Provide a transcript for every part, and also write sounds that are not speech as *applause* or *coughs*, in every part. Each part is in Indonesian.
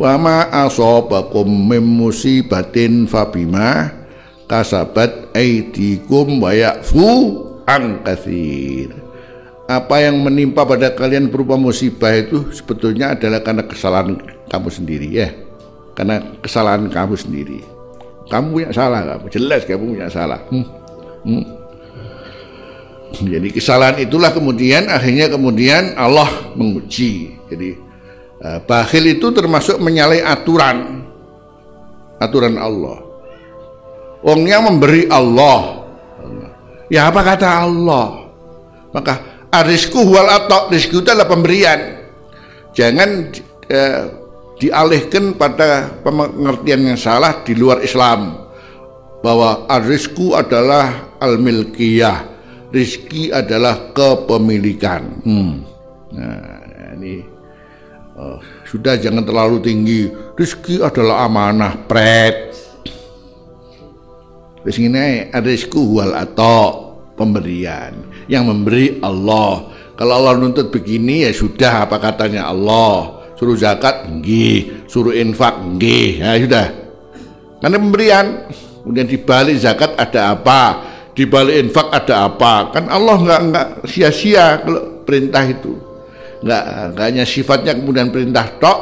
wa ma asabakum mim musibatin fabima kasabat aidikum wa ya'fu an katsir apa yang menimpa pada kalian berupa musibah itu sebetulnya adalah karena kesalahan kamu sendiri ya. Karena kesalahan kamu sendiri. Kamu punya salah kamu. Jelas kamu punya salah. Hmm. Hmm. jadi kesalahan itulah kemudian akhirnya kemudian Allah menguji. Jadi Eh, bakhil itu termasuk menyalahi aturan aturan Allah. Wongnya memberi Allah. Ya apa kata Allah? Maka arisku wal atau rizku itu adalah pemberian. Jangan eh, dialihkan pada pengertian yang salah di luar Islam bahwa arisku adalah al-milkiyah, rizki adalah kepemilikan. Hmm. Nah, ini uh, sudah jangan terlalu tinggi. Rezeki adalah amanah pret. Terus ini rezeki wal atau pemberian yang memberi Allah. Kalau Allah nuntut begini ya sudah apa katanya Allah? Suruh zakat nggih. Suruh infak nggih. Ya sudah. Karena pemberian kemudian di balik zakat ada apa? Di balik infak ada apa? Kan Allah nggak nggak sia-sia kalau perintah itu nggak, hanya sifatnya kemudian perintah tok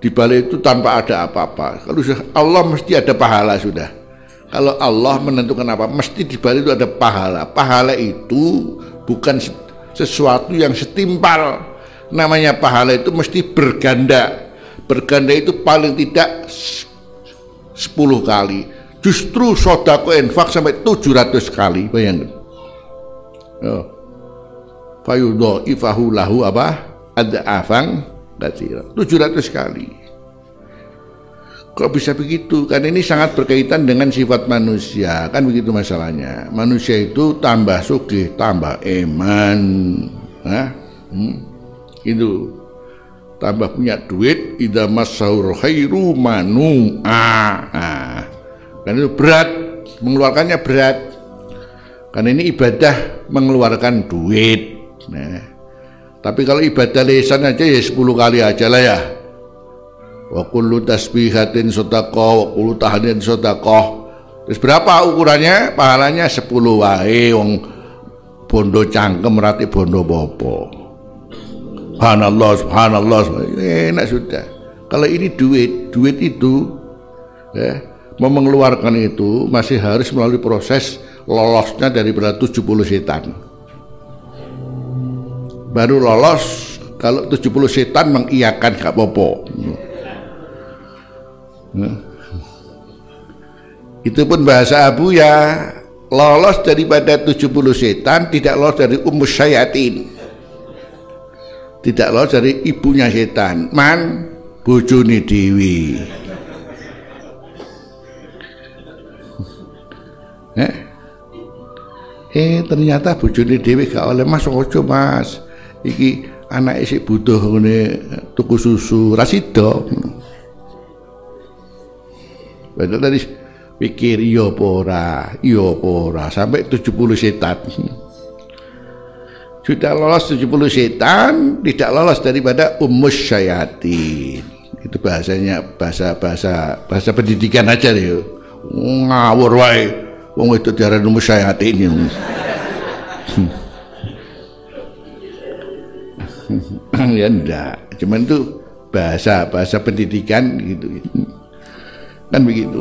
di balik itu tanpa ada apa-apa. Kalau Allah mesti ada pahala sudah. Kalau Allah menentukan apa mesti di balik itu ada pahala. Pahala itu bukan sesuatu yang setimpal. Namanya pahala itu mesti berganda. Berganda itu paling tidak 10 kali. Justru sodako infak sampai 700 kali. Bayangkan. Oh. Fayudho ifahu lahu apa ada afang tujuh 700 kali kok bisa begitu? Kan ini sangat berkaitan dengan sifat manusia. Kan begitu masalahnya. Manusia itu tambah sugih tambah eman. Nah, hmm, itu tambah punya duit ida masaur khairu manu ah, ah. kan itu berat. Mengeluarkannya berat. Karena ini ibadah mengeluarkan duit. Nah, tapi kalau ibadah lisan aja ya 10 kali aja lah ya. Wa kullu tasbihatin sedekah, wa kullu tahlilin sedekah. Terus berapa ukurannya? Pahalanya 10 wae wong bondo cangkem rati bondo bopo. Subhanallah, subhanallah, enak sudah. Kalau ini duit, duit itu ya, mau mengeluarkan itu masih harus melalui proses lolosnya dari daripada 70 setan baru lolos kalau 70 setan mengiyakan gak popo itu pun bahasa Abu ya lolos daripada 70 setan tidak lolos dari umus syayatin. Tidak lolos dari ibunya setan. Man bojone dewi eh? eh ternyata bojone dewi gak oleh mas ojo mas iki anak isi butuh ngene tuku susu rasido Betul tadi pikir iya apa ora, iya apa ora sampai 70 setan. Sudah lolos 70 setan, tidak lolos daripada umus syayatin. Itu bahasanya bahasa bahasa bahasa pendidikan aja nih. Ngawur wae. Wong itu diarani umus syayatin. *coughs* ya enggak cuman itu bahasa bahasa pendidikan gitu. Kan begitu